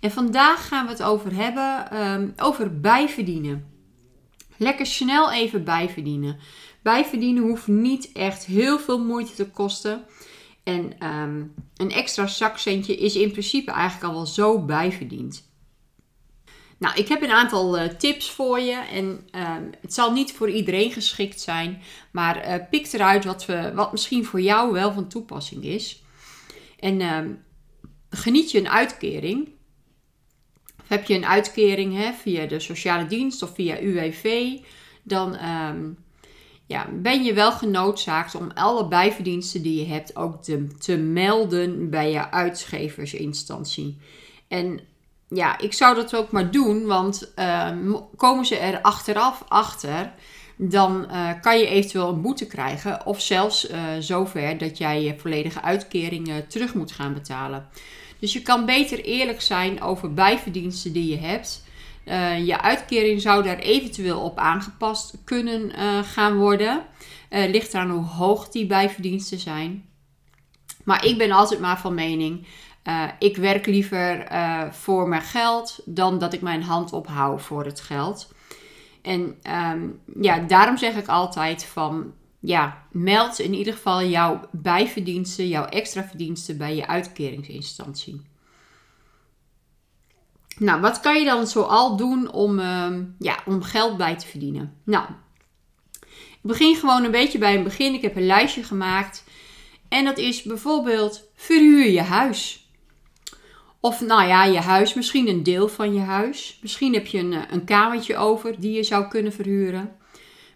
En vandaag gaan we het over hebben ehm, over bijverdienen. Lekker snel even bijverdienen. Bijverdienen hoeft niet echt heel veel moeite te kosten. En ehm, een extra zakcentje is in principe eigenlijk al wel zo bijverdiend. Nou, ik heb een aantal uh, tips voor je. En ehm, het zal niet voor iedereen geschikt zijn. Maar uh, pik eruit wat, we, wat misschien voor jou wel van toepassing is. En geniet je een uitkering heb je een uitkering hè, via de sociale dienst of via UWV, dan ehm, ja, ben je wel genoodzaakt om alle bijverdiensten die je hebt ook te, te melden bij je uitgeversinstantie. En ja, ik zou dat ook maar doen, want ehm, komen ze er achteraf achter, dan uh, kan je eventueel een boete krijgen. Of zelfs uh, zover dat jij je volledige uitkeringen terug moet gaan betalen. Dus je kan beter eerlijk zijn over bijverdiensten die je hebt. Uh, je uitkering zou daar eventueel op aangepast kunnen uh, gaan worden. Uh, ligt eraan hoe hoog die bijverdiensten zijn. Maar ik ben altijd maar van mening. ik werk liever voor mijn geld dan dat ik mijn hand ophoud voor het geld. En um, ja, daarom zeg ik altijd van ja, meld in ieder geval jouw bijverdiensten, jouw extra verdiensten bij je uitkeringsinstantie. Nou, wat kan je dan zoal doen om, uh, ja, om geld bij te verdienen? Nou, ik begin gewoon een beetje bij een begin. Ik heb een lijstje gemaakt. En dat is bijvoorbeeld verhuur je huis. Of nou ja, je huis, misschien een deel van je huis. Misschien heb je een, eh, een kamertje over die je zou kunnen verhuren.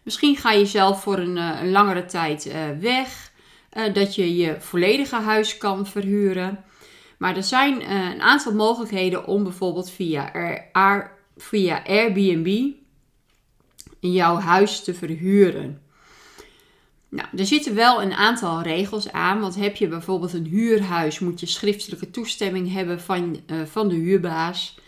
Misschien ga je zelf voor een, eh, een langere tijd uh, weg. Uh, dat je je volledige huis kan verhuren. Maar er zijn een aantal mogelijkheden om bijvoorbeeld via, Air, via Airbnb jouw huis te verhuren. Nou, er zitten wel een aantal regels aan. Want heb je bijvoorbeeld een huurhuis, moet je schriftelijke toestemming hebben van, van de huurbaas.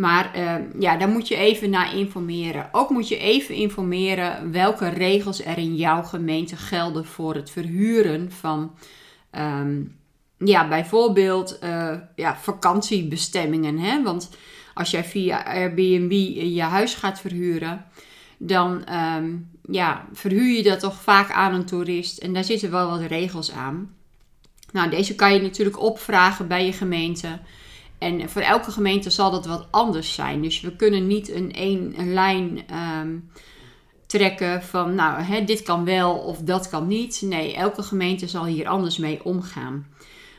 Maar uh, ja, daar moet je even naar informeren. Ook moet je even informeren welke regels er in jouw gemeente gelden voor het verhuren van, um, ja, bijvoorbeeld uh, ja, vakantiebestemmingen. Hè? Want als jij via Airbnb je huis gaat verhuren, dan um, ja, verhuur je dat toch vaak aan een toerist. En daar zitten wel wat regels aan. Nou, deze kan je natuurlijk opvragen bij je gemeente. En voor elke gemeente zal dat wat anders zijn. Dus we kunnen niet een één lijn ehm, trekken van, nou, hè, dit kan wel of dat kan niet. Nee, elke gemeente zal hier anders mee omgaan.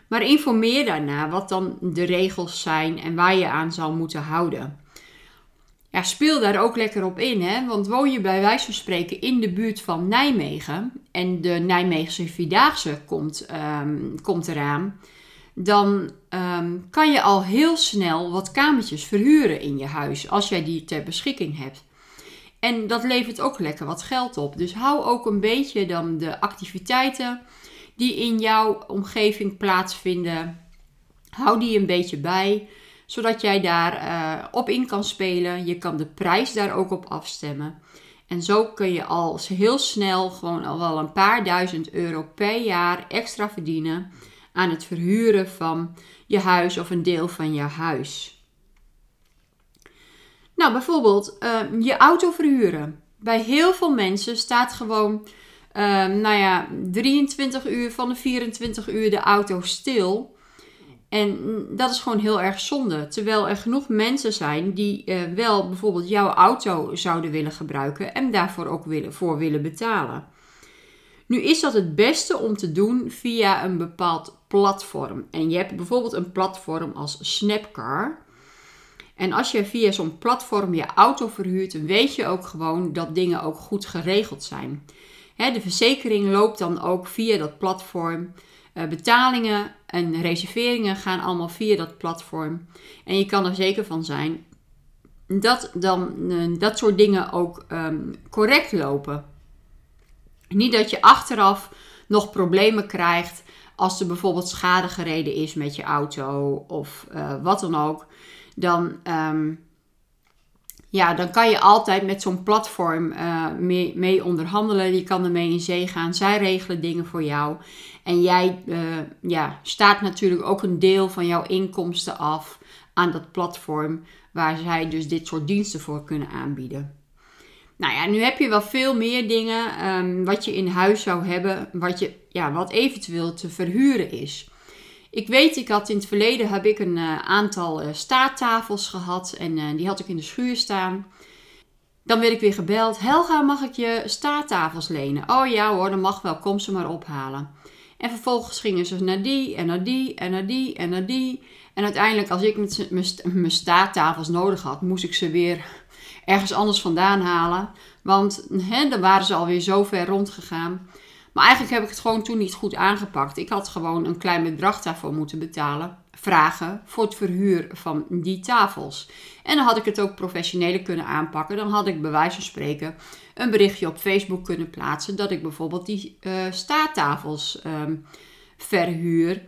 Maar informeer daarna wat dan de regels zijn en waar je aan zal moeten houden. Ja, speel daar ook lekker op in, hè? want woon je bij wijze van spreken in de buurt van Nijmegen en de Nijmeegse Vierdaagse komt, um, komt eraan dan um, kan je al heel snel wat kamertjes verhuren in je huis als jij die ter beschikking hebt. En dat levert ook lekker wat geld op. Dus hou ook een beetje dan de activiteiten die in jouw omgeving plaatsvinden, hou die een beetje bij, zodat jij daar uh, op in kan spelen. Je kan de prijs daar ook op afstemmen. En zo kun je al heel snel gewoon al wel een paar duizend euro per jaar extra verdienen aan het verhuren van je huis of een deel van je huis. Nou, bijvoorbeeld uh, je auto verhuren. Bij heel veel mensen staat gewoon, uh, nou ja, 23 uur van de 24 uur de auto stil. En dat is gewoon heel erg zonde. Terwijl er genoeg mensen zijn die uh, wel bijvoorbeeld jouw auto zouden willen gebruiken en daarvoor ook willen, voor willen betalen. Nu is dat het beste om te doen via een bepaald platform. En je hebt bijvoorbeeld een platform als Snapcar. En als je via zo'n platform je auto verhuurt, weet je ook gewoon dat dingen ook goed geregeld zijn. de verzekering loopt dan ook via dat platform. Uh, betalingen en reserveringen gaan allemaal via dat platform. En je kan er zeker van zijn dat dan eh, dat soort dingen ook ehm, correct lopen. Niet dat je achteraf nog problemen krijgt als er bijvoorbeeld schade gereden is met je auto of uh, wat dan ook. Dan, um, ja, dan kan je altijd met zo'n platform uh, mee, onderhandelen. Je kan ermee in zee gaan. Zij regelen dingen voor jou. En jij uh, ja, staat natuurlijk ook een deel van jouw inkomsten af aan dat platform. Waar zij dus dit soort diensten voor kunnen aanbieden. Nou ja, nu heb je wel veel meer dingen um, wat je in huis zou hebben, wat, je, ja, wat eventueel te verhuren is. Ik weet, ik had in het verleden heb ik een uh, aantal uh, staattafels gehad en uh, die had ik in de schuur staan. Dan werd ik weer gebeld. Helga, mag ik je staattafels lenen? Oh ja hoor, dat mag wel. Kom ze maar ophalen. En vervolgens gingen ze naar die en naar die en naar die en naar die. En uiteindelijk, als ik mijn staattafels nodig had, moest ik ze weer ergens anders vandaan halen. Want dan waren ze alweer zo ver rondgegaan. Maar eigenlijk heb ik het gewoon toen niet goed aangepakt. Ik had gewoon een klein bedrag daarvoor moeten betalen. Vragen voor het verhuur van die tafels. En dan had ik het ook professioneler kunnen aanpakken. Dan had ik bij wijze van spreken een berichtje op Facebook kunnen plaatsen. Dat ik bijvoorbeeld die uh, staattafels um, verhuur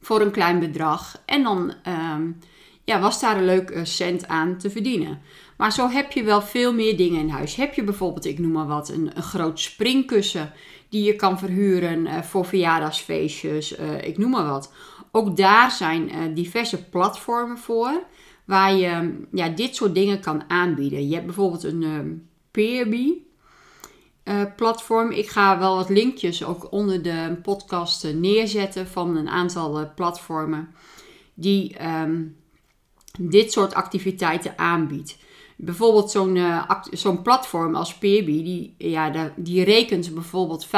voor een klein bedrag. En dan um, ja, was daar een leuk cent aan te verdienen. Maar zo heb je wel veel meer dingen in huis. Heb je bijvoorbeeld, ik noem maar wat, een, een groot springkussen die je kan verhuren uh, voor verjaardagsfeestjes, uh, ik noem maar wat. Ook daar zijn diverse platformen voor waar je ja, dit soort dingen kan aanbieden. Je hebt bijvoorbeeld een Peerby platform. Ik ga wel wat linkjes ook onder de podcast neerzetten van een aantal platformen die um, dit soort activiteiten aanbiedt. Bijvoorbeeld zo'n platform als Peerby, die, ja, die rekent bijvoorbeeld 15%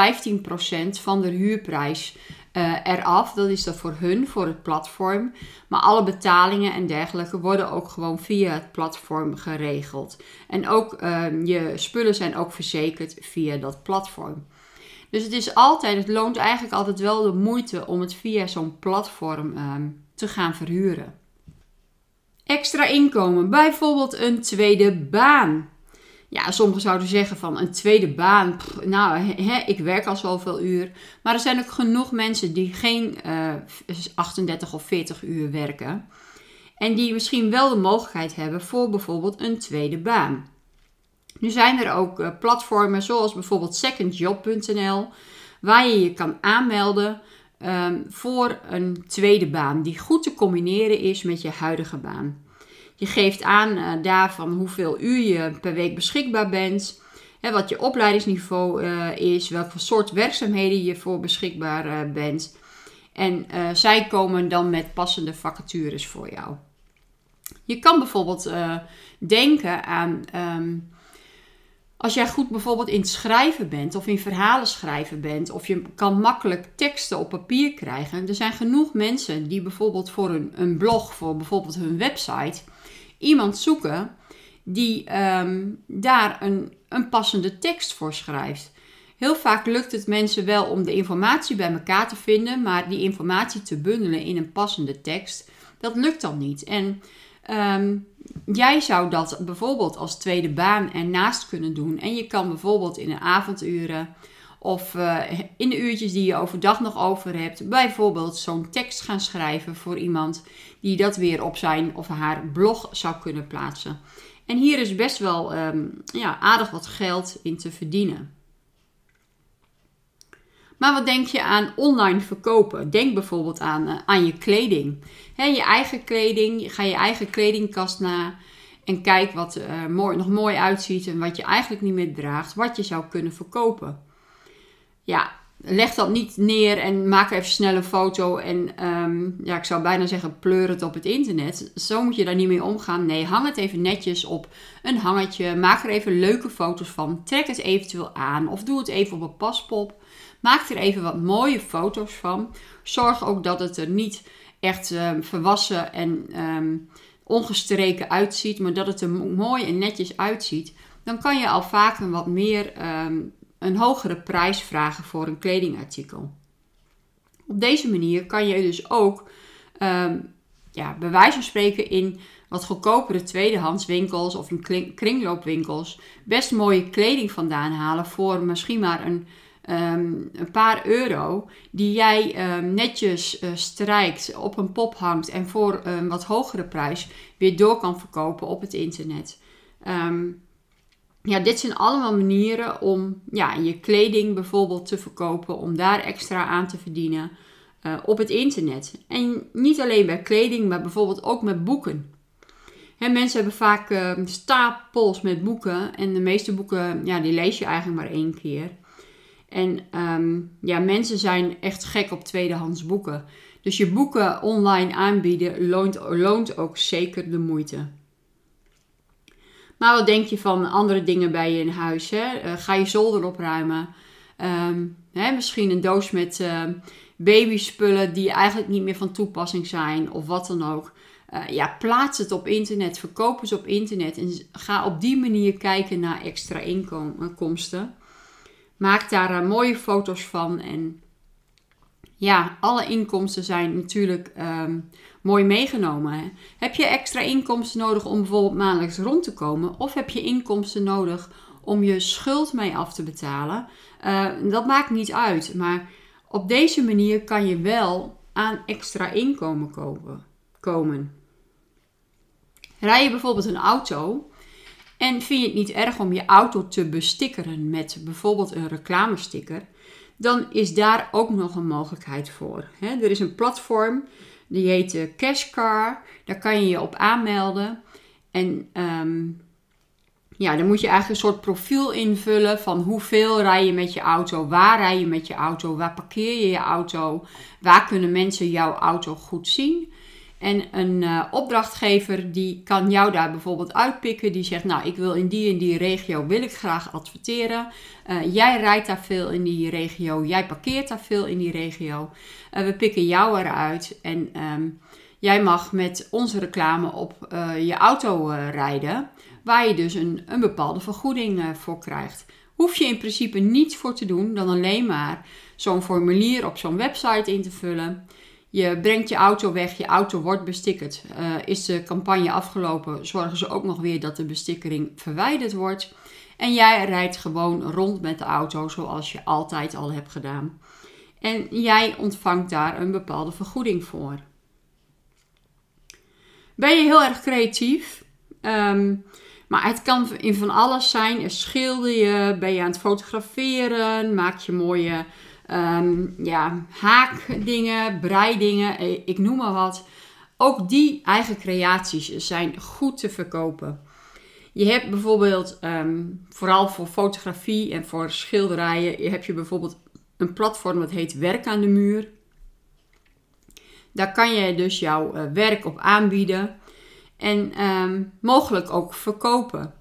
van de huurprijs uh, eraf. Dat is dat voor hun, voor het platform. Maar alle betalingen en dergelijke worden ook gewoon via het platform geregeld. En ook uh, je spullen zijn ook verzekerd via dat platform. Dus het is altijd, het loont eigenlijk altijd wel de moeite om het via zo'n platform ehm, te gaan verhuren. Extra inkomen, bijvoorbeeld een tweede baan. Ja, sommigen zouden zeggen van een tweede baan. nou, ik werk al zoveel uur. Maar er zijn ook genoeg mensen die geen uh, eh, 38 of 40 uur werken. En die misschien wel de mogelijkheid hebben voor bijvoorbeeld een tweede baan. Nu zijn er ook uh, platformen zoals bijvoorbeeld secondjob.nl, waar je je kan aanmelden um, voor een tweede baan die goed te combineren is met je huidige baan. Je geeft aan uh, daarvan hoeveel uur je per week beschikbaar bent, hè, wat je opleidingsniveau uh, is, welke soort werkzaamheden je voor beschikbaar uh, bent. En zij komen dan met passende vacatures voor jou. Je kan bijvoorbeeld denken aan um, als jij goed bijvoorbeeld in het schrijven bent of in verhalen schrijven bent, of je kan makkelijk teksten op papier krijgen. Er zijn genoeg mensen die bijvoorbeeld voor een, een blog, voor bijvoorbeeld hun website, iemand zoeken die um, daar een, een passende tekst voor schrijft. Heel vaak lukt het mensen wel om de informatie bij elkaar te vinden, maar die informatie te bundelen in een passende tekst, dat lukt dan niet. En um, jij zou dat bijvoorbeeld als tweede baan ernaast kunnen doen. En je kan bijvoorbeeld in de avonduren of uh, in de uurtjes die je overdag nog over hebt, bijvoorbeeld zo'n tekst gaan schrijven voor iemand die dat weer op zijn of haar blog zou kunnen plaatsen. En hier is best wel um, ja, aardig wat geld in te verdienen. Maar wat denk je aan online verkopen? Denk bijvoorbeeld aan, uh, aan je kleding. Je eigen kleding, ga je eigen kledingkast na en kijk wat er uh, mooi, nog mooi uitziet en wat je eigenlijk niet meer draagt, wat je zou kunnen verkopen. Ja, leg dat niet neer en maak even snel een foto en um, ja, ik zou bijna zeggen pleur het op het internet. Zo moet je daar niet mee omgaan. Nee, hang het even netjes op een hangetje. Maak er even leuke foto's van. Trek het eventueel aan of doe het even op een paspop. Maak er even wat mooie foto's van. Zorg ook dat het er niet echt um, verwassen en um, ongestreken uitziet, maar dat het er mooi en netjes uitziet. Dan kan je al vaak een wat meer een hogere prijs vragen voor een kledingartikel. Op deze manier kan je dus ook, um, ja, bij wijze van spreken, in wat goedkopere tweedehandswinkels of in kringloopwinkels best mooie kleding vandaan halen voor misschien maar een, ehm, een paar euro. Die jij ehm, netjes uh, strijkt, op een pop hangt en voor een wat hogere prijs weer door kan verkopen op het internet. Ja, dit zijn allemaal manieren om ja, je kleding bijvoorbeeld te verkopen, om daar extra aan te verdienen uh, op het internet. En niet alleen bij kleding, maar bijvoorbeeld ook met boeken. Mensen hebben vaak uh, stapels met boeken en de meeste boeken, ja, die lees je eigenlijk maar één keer. En um, ja, mensen zijn echt gek op tweedehands boeken. Dus je boeken online aanbieden loont, loont ook zeker de moeite. Maar wat denk je van andere dingen bij je in huis? Hè? Uh, ga je zolder opruimen? Um, hè, misschien een doos met uh, babyspullen die eigenlijk niet meer van toepassing zijn of wat dan ook. Uh, ja, plaats het op internet, verkoop ze op internet en ga op die manier kijken naar extra inkomsten. Maak daar mooie foto's van en ja, alle inkomsten zijn natuurlijk um, mooi meegenomen. Hè? Heb je extra inkomsten nodig om bijvoorbeeld maandelijks rond te komen? Of heb je inkomsten nodig om je schuld mee af te betalen? Uh, dat maakt niet uit. Maar op deze manier kan je wel aan extra inkomen komen. Rij je bijvoorbeeld een auto en vind je het niet erg om je auto te bestikkeren met bijvoorbeeld een reclamesticker? Dan is daar ook nog een mogelijkheid voor. Er is een platform die heet uh, Cashcar. Daar kan je je op aanmelden. En ehm, ja, dan moet je eigenlijk een soort profiel invullen van hoeveel rij je met je auto, waar rij je met je auto, waar parkeer je je auto, waar kunnen mensen jouw auto goed zien. En een uh, opdrachtgever die kan jou daar bijvoorbeeld uitpikken. Die zegt, nou ik wil in die en die regio wil ik graag adverteren. Uh, jij rijdt daar veel in die regio. Jij parkeert daar veel in die regio. Uh, we pikken jou eruit. En um, jij mag met onze reclame op je auto rijden. Waar je dus een, een bepaalde vergoeding voor krijgt. Hoef je in principe niets voor te doen dan alleen maar zo'n formulier op zo'n website in te vullen. Je brengt je auto weg, je auto wordt bestickerd. Uh, is de campagne afgelopen, zorgen ze ook nog weer dat de bestikkering verwijderd wordt. En jij rijdt gewoon rond met de auto zoals je altijd al hebt gedaan. En jij ontvangt daar een bepaalde vergoeding voor. Ben je heel erg creatief? Um, maar het kan in van alles zijn. Schilder je, ben je aan het fotograferen, maak je mooie um, ja, haakdingen, breidingen, eh, ik noem maar wat. Ook die eigen creaties zijn goed te verkopen. Je hebt bijvoorbeeld, um, vooral voor fotografie en voor schilderijen, heb je bijvoorbeeld een platform dat heet Werk aan de Muur. Daar kan je dus jouw uh, werk op aanbieden en um, mogelijk ook verkopen.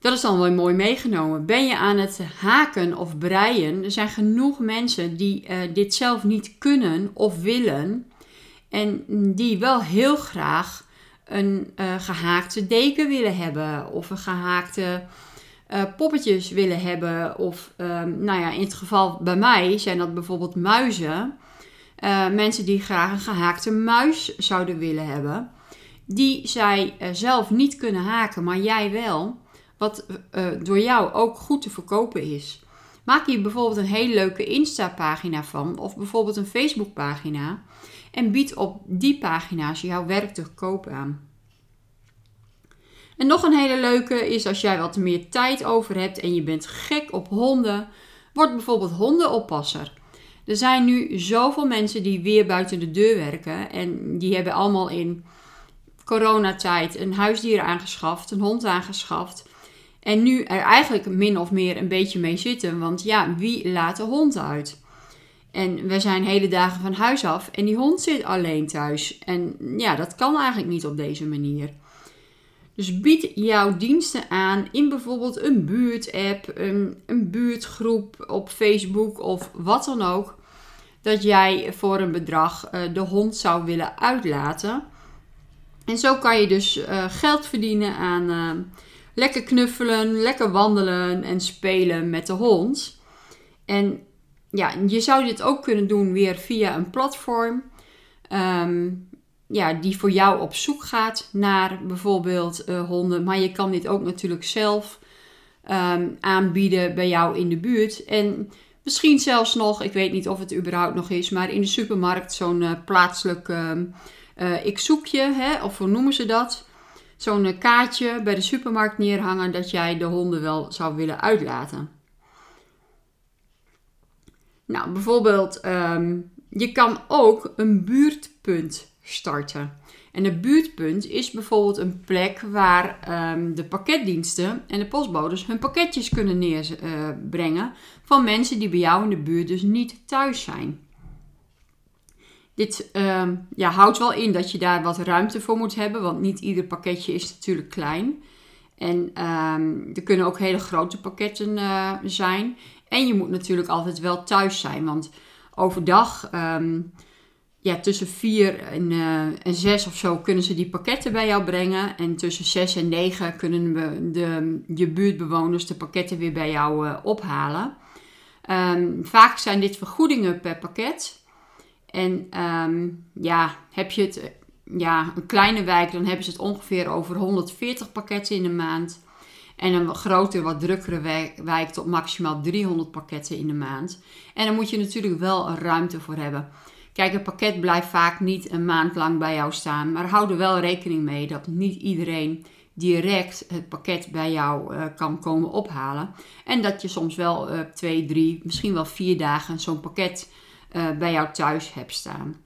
Dat is dan wel mooi meegenomen. Ben je aan het haken of breien? Er zijn genoeg mensen die uh, dit zelf niet kunnen of willen. En die wel heel graag een uh, gehaakte deken willen hebben. Of een gehaakte uh, poppetjes willen hebben. Of ehm, nou ja, in het geval bij mij zijn dat bijvoorbeeld muizen. mensen die graag een gehaakte muis zouden willen hebben. Die zij zelf niet kunnen haken, maar jij wel wat uh, door jou ook goed te verkopen is. Maak hier bijvoorbeeld een hele leuke Insta-pagina van of bijvoorbeeld een Facebook-pagina en bied op die pagina's jouw werk te koop aan. En nog een hele leuke is als jij wat meer tijd over hebt en je bent gek op honden, word bijvoorbeeld hondenoppasser. Er zijn nu zoveel mensen die weer buiten de deur werken en die hebben allemaal in coronatijd een huisdier aangeschaft, een hond aangeschaft. En nu er eigenlijk min of meer een beetje mee zitten. Want ja, wie laat de hond uit? En we zijn hele dagen van huis af en die hond zit alleen thuis. En ja, dat kan eigenlijk niet op deze manier. Dus bied jouw diensten aan in bijvoorbeeld een buurtapp, een, een buurtgroep op Facebook of wat dan ook. Dat jij voor een bedrag uh, de hond zou willen uitlaten. En zo kan je dus uh, geld verdienen aan. Uh, lekker knuffelen, lekker wandelen en spelen met de hond. En ja, je zou dit ook kunnen doen weer via een platform. Um, ja, die voor jou op zoek gaat naar bijvoorbeeld uh, honden. Maar je kan dit ook natuurlijk zelf um, aanbieden bij jou in de buurt. En misschien zelfs nog, ik weet niet of het überhaupt nog is, maar in de supermarkt zo'n uh, plaatselijk uh, ik zoek je, hè, of hoe noemen ze dat? Zo'n kaartje bij de supermarkt neerhangen dat jij de honden wel zou willen uitlaten. Nou, bijvoorbeeld, um, je kan ook een buurtpunt starten. En een buurtpunt is bijvoorbeeld een plek waar um, de pakketdiensten en de postbodes hun pakketjes kunnen neerbrengen van mensen die bij jou in de buurt dus niet thuis zijn. Dit uh, ja, houdt wel in dat je daar wat ruimte voor moet hebben, want niet ieder pakketje is natuurlijk klein. En um, er kunnen ook hele grote pakketten uh, zijn. En je moet natuurlijk altijd wel thuis zijn, want overdag um, ja, tussen 4 en, uh, en 6 of zo kunnen ze die pakketten bij jou brengen. En tussen 6 en 9 kunnen we de, je buurtbewoners de pakketten weer bij jou uh, ophalen. Vaak zijn dit vergoedingen per pakket. En um, ja, heb je het, ja, een kleine wijk, dan hebben ze het ongeveer over 140 pakketten in de maand. En een grotere, wat drukkere wijk tot maximaal 300 pakketten in de maand. En dan moet je natuurlijk wel ruimte voor hebben. Kijk, een pakket blijft vaak niet een maand lang bij jou staan. Maar hou er wel rekening mee dat niet iedereen direct het pakket bij jou uh, kan komen ophalen. En dat je soms wel uh, twee, drie, misschien wel vier dagen zo'n pakket uh, bij jou thuis hebt staan.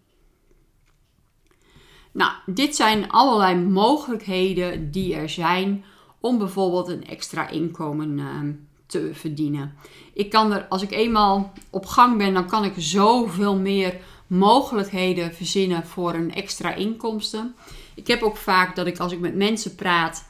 Nou, dit zijn allerlei mogelijkheden die er zijn om bijvoorbeeld een extra inkomen te verdienen. Ik kan er, als ik eenmaal op gang ben, dan kan ik zoveel meer mogelijkheden verzinnen voor een extra inkomsten. Ik heb ook vaak dat ik als ik met mensen praat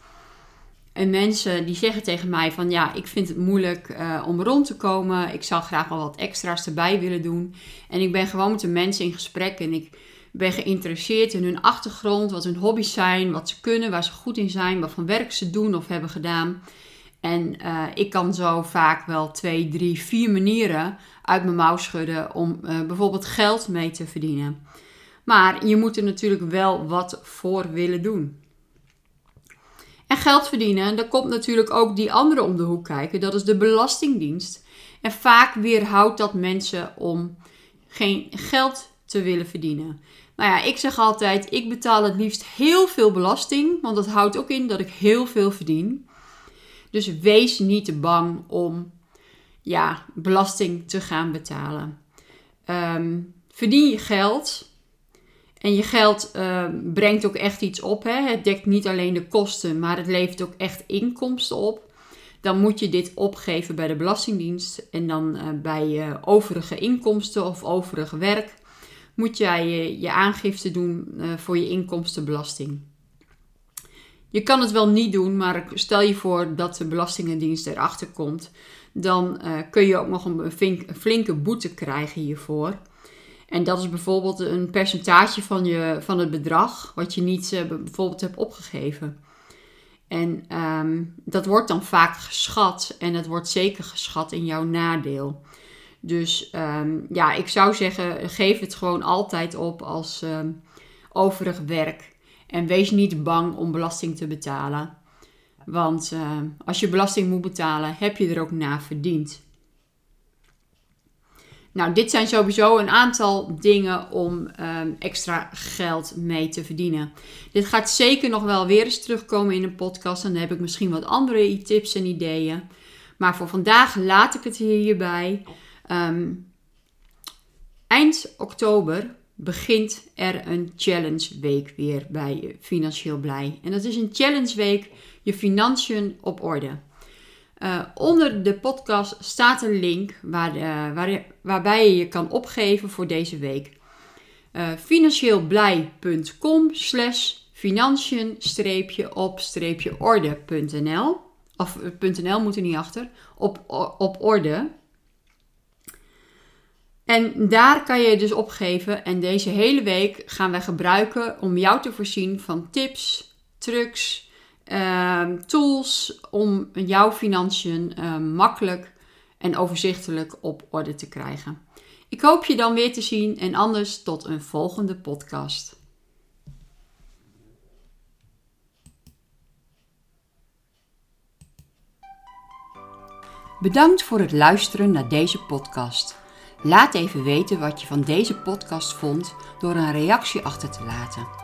en mensen die zeggen tegen mij van ja, ik vind het moeilijk uh, om rond te komen. Ik zou graag wel wat extra's erbij willen doen. En ik ben gewoon met de mensen in gesprek en ik ben geïnteresseerd in hun achtergrond, wat hun hobby's zijn, wat ze kunnen, waar ze goed in zijn, wat voor werk ze doen of hebben gedaan. En uh, ik kan zo vaak wel twee, drie, vier manieren uit mijn mouw schudden om uh, bijvoorbeeld geld mee te verdienen. Maar je moet er natuurlijk wel wat voor willen doen. En geld verdienen, daar komt natuurlijk ook die andere om de hoek kijken. Dat is de Belastingdienst. En vaak weerhoudt dat mensen om geen geld te willen verdienen. Nou ja, ik zeg altijd, ik betaal het liefst heel veel belasting. Want dat houdt ook in dat ik heel veel verdien. Dus wees niet bang om ja, belasting te gaan betalen. Um, verdien je geld. En je geld uh, brengt ook echt iets op. Hè? Het dekt niet alleen de kosten, maar het levert ook echt inkomsten op. Dan moet je dit opgeven bij de Belastingdienst. En dan uh, bij je overige inkomsten of overige werk moet jij je, je aangifte doen uh, voor je inkomstenbelasting. Je kan het wel niet doen, maar stel je voor dat de Belastingendienst erachter komt. Dan kun je ook nog een flinke boete krijgen hiervoor. En dat is bijvoorbeeld een percentage van, je, van het bedrag wat je niet uh, bijvoorbeeld hebt opgegeven. En um, dat wordt dan vaak geschat en het wordt zeker geschat in jouw nadeel. Dus um, ja, ik zou zeggen, geef het gewoon altijd op als um, overig werk. En wees niet bang om belasting te betalen. Want als je belasting moet betalen, heb je er ook na verdiend. Nou, dit zijn sowieso een aantal dingen om um, extra geld mee te verdienen. Dit gaat zeker nog wel weer eens terugkomen in een podcast. Dan heb ik misschien wat andere tips en ideeën. Maar voor vandaag laat ik het hierbij. Um, eind oktober begint er een challenge week weer bij Financieel Blij. En dat is een challenge week, je financiën op orde. Uh, onder de podcast staat een link waar, uh, waar, waarbij je je kan opgeven voor deze week. Uh, financieelblij.com slash financiën-op-orde.nl Of .nl moet er niet achter. Op, op orde. En daar kan je dus opgeven. En deze hele week gaan wij gebruiken om jou te voorzien van tips, trucs, Ehm, tools om jouw financiën ehm, makkelijk en overzichtelijk op orde te krijgen. Ik hoop je dan weer te zien en anders tot een volgende podcast. Bedankt voor het luisteren naar deze podcast. Laat even weten wat je van deze podcast vond door een reactie achter te laten.